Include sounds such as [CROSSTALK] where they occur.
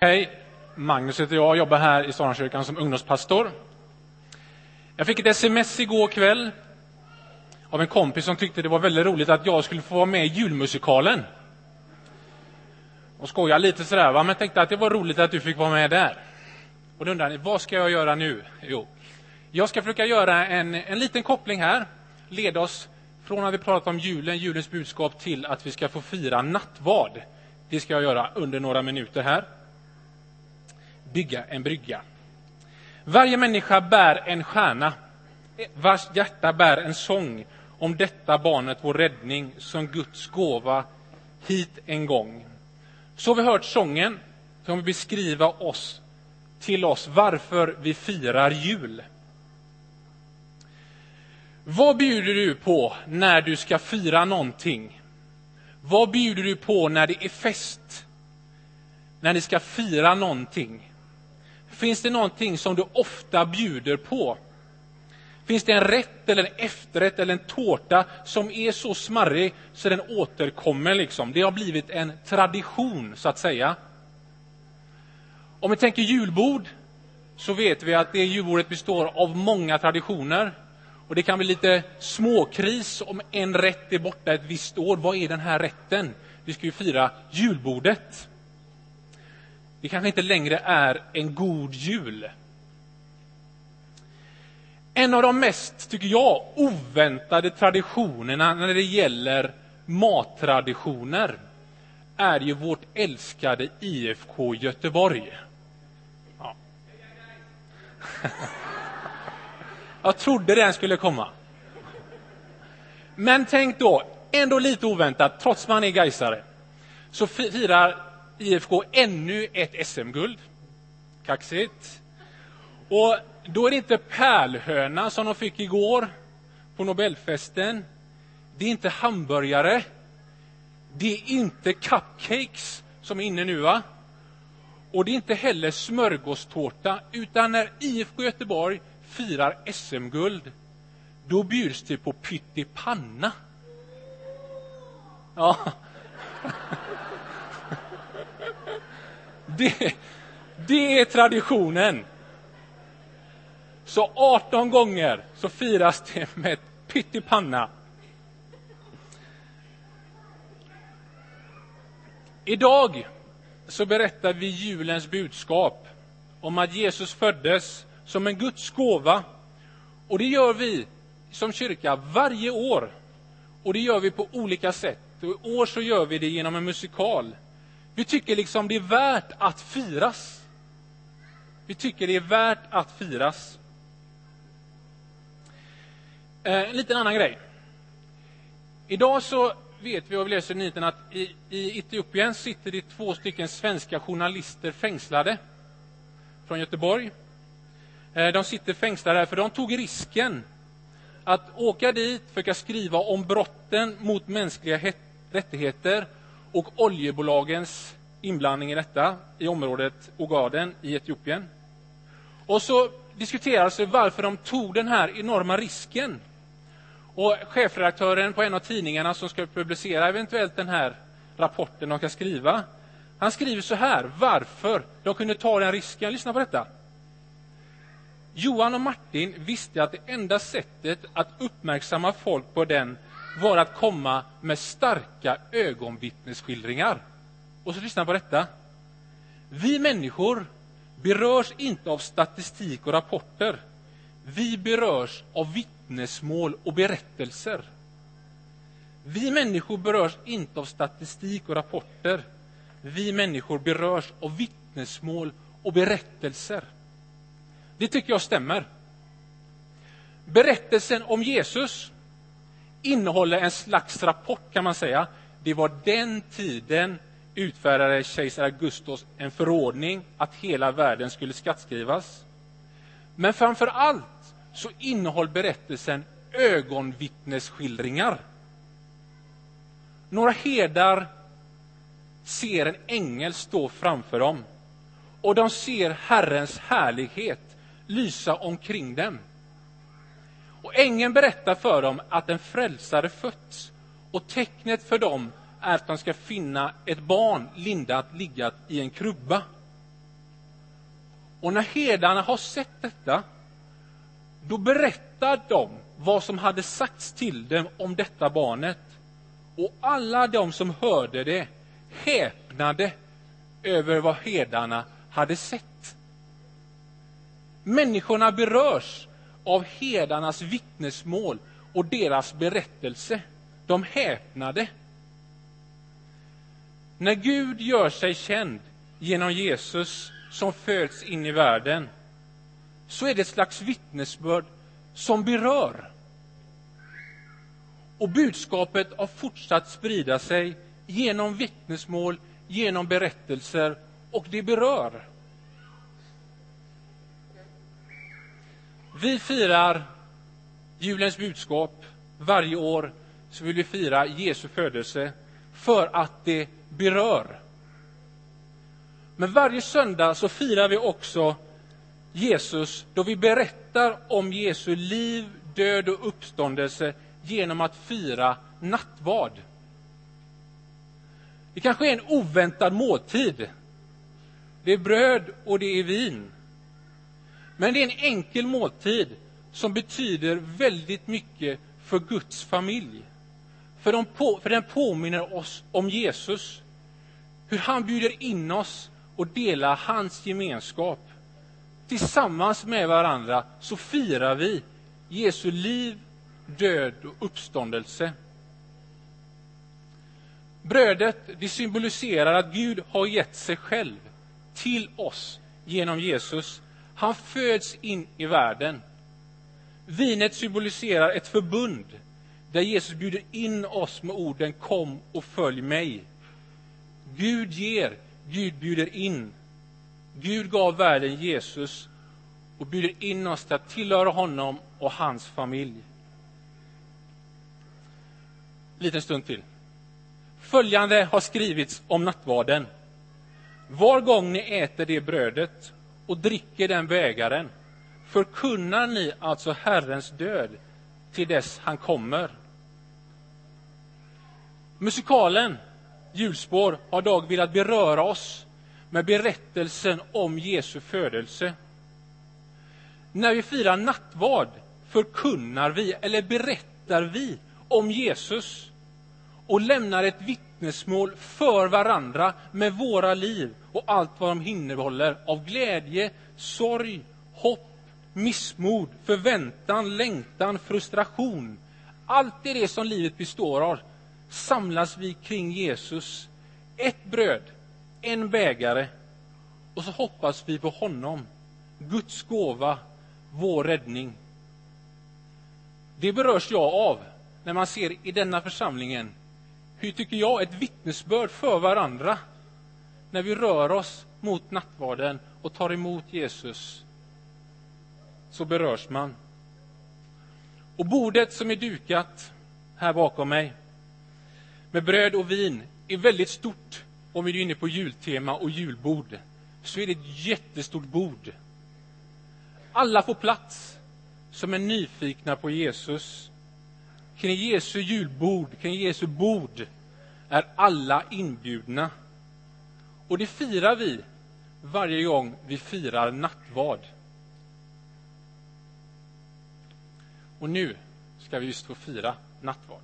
Hej, Magnus heter jag och jobbar här i Stockholmskyrkan som ungdomspastor. Jag fick ett sms igår kväll av en kompis som tyckte det var väldigt roligt att jag skulle få vara med i julmusikalen. Och skojade lite sådär, va? men tänkte att det var roligt att du fick vara med där. Och då undrar ni, vad ska jag göra nu? Jo, jag ska försöka göra en, en liten koppling här, leda oss från att vi pratat om julen, julens budskap, till att vi ska få fira nattvard. Det ska jag göra under några minuter här bygga en brygga. Varje människa bär en stjärna, vars hjärta bär en sång om detta barnet, vår räddning, som Guds gåva hit en gång. Så har vi hört sången som beskriva oss, till oss varför vi firar jul. Vad bjuder du på när du ska fira någonting? Vad bjuder du på när det är fest? När ni ska fira någonting? Finns det någonting som du ofta bjuder på? Finns det en rätt eller en efterrätt eller en tårta som är så smarrig så den återkommer? Liksom? Det har blivit en tradition, så att säga. Om vi tänker julbord så vet vi att det julbordet består av många traditioner. Och Det kan bli lite småkris om en rätt är borta ett visst år. Vad är den här rätten? Vi ska ju fira julbordet det kanske inte längre är en god jul. En av de mest, tycker jag, oväntade traditionerna när det gäller mattraditioner är ju vårt älskade IFK Göteborg. Ja. [LAUGHS] Jag trodde den skulle komma. Men tänk då, ändå lite oväntat, trots man är gaisare, så firar IFK ännu ett SM-guld. Kaxigt. Och då är det inte pärlhöna som de fick igår på Nobelfesten. Det är inte hamburgare. Det är inte cupcakes som är inne nu, va? Och det är inte heller smörgåstårta, utan när IFK Göteborg firar SM-guld, då bjuds det på pyttipanna. Ja. Det, det är traditionen. Så 18 gånger så firas det med pyttipanna. Idag så berättar vi julens budskap om att Jesus föddes som en Guds gåva. Och det gör vi som kyrka varje år. Och det gör vi på olika sätt. Och I år så gör vi det genom en musikal vi tycker liksom det är värt att firas. Vi tycker det är värt att firas. Eh, en liten annan grej. Idag så vet vi och vi läser i nyheten att i, i Etiopien sitter det två stycken svenska journalister fängslade från Göteborg. Eh, de sitter fängslade för de tog risken att åka dit, försöka skriva om brotten mot mänskliga rättigheter och oljebolagens inblandning i detta i området Ogaden i Etiopien. Och så diskuterades det varför de tog den här enorma risken. Och chefredaktören på en av tidningarna som ska publicera eventuellt den här rapporten de kan skriva, han skriver så här, varför de kunde ta den risken. Lyssna på detta. Johan och Martin visste att det enda sättet att uppmärksamma folk på den var att komma med starka ögonvittnesskildringar. Och så lyssna på detta. Vi människor berörs inte av statistik och rapporter. Vi berörs av vittnesmål och berättelser. Vi människor berörs inte av statistik och rapporter. Vi människor berörs av vittnesmål och berättelser. Det tycker jag stämmer. Berättelsen om Jesus innehåller en slags rapport kan man säga. Det var den tiden utfärdade kejsar Augustus en förordning att hela världen skulle skattskrivas. Men framför allt så innehåller berättelsen ögonvittnesskildringar. Några herdar ser en ängel stå framför dem och de ser Herrens härlighet lysa omkring dem. Och ängeln berättar för dem att en frälsare fötts och tecknet för dem är att de ska finna ett barn lindat liggat i en krubba. Och när herdarna har sett detta, då berättar de vad som hade sagts till dem om detta barnet. Och alla de som hörde det häpnade över vad herdarna hade sett. Människorna berörs av herdarnas vittnesmål och deras berättelse. De häpnade. När Gud gör sig känd genom Jesus som föds in i världen så är det ett slags vittnesbörd som berör. Och budskapet har fortsatt sprida sig genom vittnesmål, genom berättelser och det berör. Vi firar julens budskap varje år så vill vi fira Jesu födelse för att det berör. Men varje söndag så firar vi också Jesus då vi berättar om Jesu liv, död och uppståndelse genom att fira nattvard. Det kanske är en oväntad måltid. Det är bröd och det är vin. Men det är en enkel måltid som betyder väldigt mycket för Guds familj. För, de på, för den påminner oss om Jesus. Hur han bjuder in oss och delar hans gemenskap. Tillsammans med varandra så firar vi Jesu liv, död och uppståndelse. Brödet det symboliserar att Gud har gett sig själv till oss genom Jesus. Han föds in i världen. Vinet symboliserar ett förbund där Jesus bjuder in oss med orden Kom och följ mig. Gud ger, Gud bjuder in. Gud gav världen Jesus och bjuder in oss till att tillhöra honom och hans familj. Liten stund till. Följande har skrivits om nattvarden. Var gång ni äter det brödet och dricker den bägaren förkunnar ni alltså Herrens död till dess han kommer. Musikalen Hjulspår har Dag velat beröra oss med berättelsen om Jesu födelse. När vi firar nattvard förkunnar vi, eller berättar vi, om Jesus och lämnar ett vittnesmål för varandra med våra liv och allt vad de innehåller av glädje, sorg, hopp, missmod, förväntan, längtan, frustration. Allt det, det som livet består av samlas vi kring Jesus. Ett bröd, en bägare och så hoppas vi på honom, Guds gåva, vår räddning. Det berörs jag av när man ser i denna församlingen hur, tycker jag, ett vittnesbörd för varandra när vi rör oss mot nattvarden och tar emot Jesus så berörs man. Och bordet som är dukat här bakom mig med bröd och vin är väldigt stort. Om vi är inne på jultema och julbord så är det ett jättestort bord. Alla får plats som är nyfikna på Jesus. Kring Jesu julbord, kring Jesu bord är alla inbjudna. Och det firar vi varje gång vi firar nattvard. Och nu ska vi just få fira nattvard.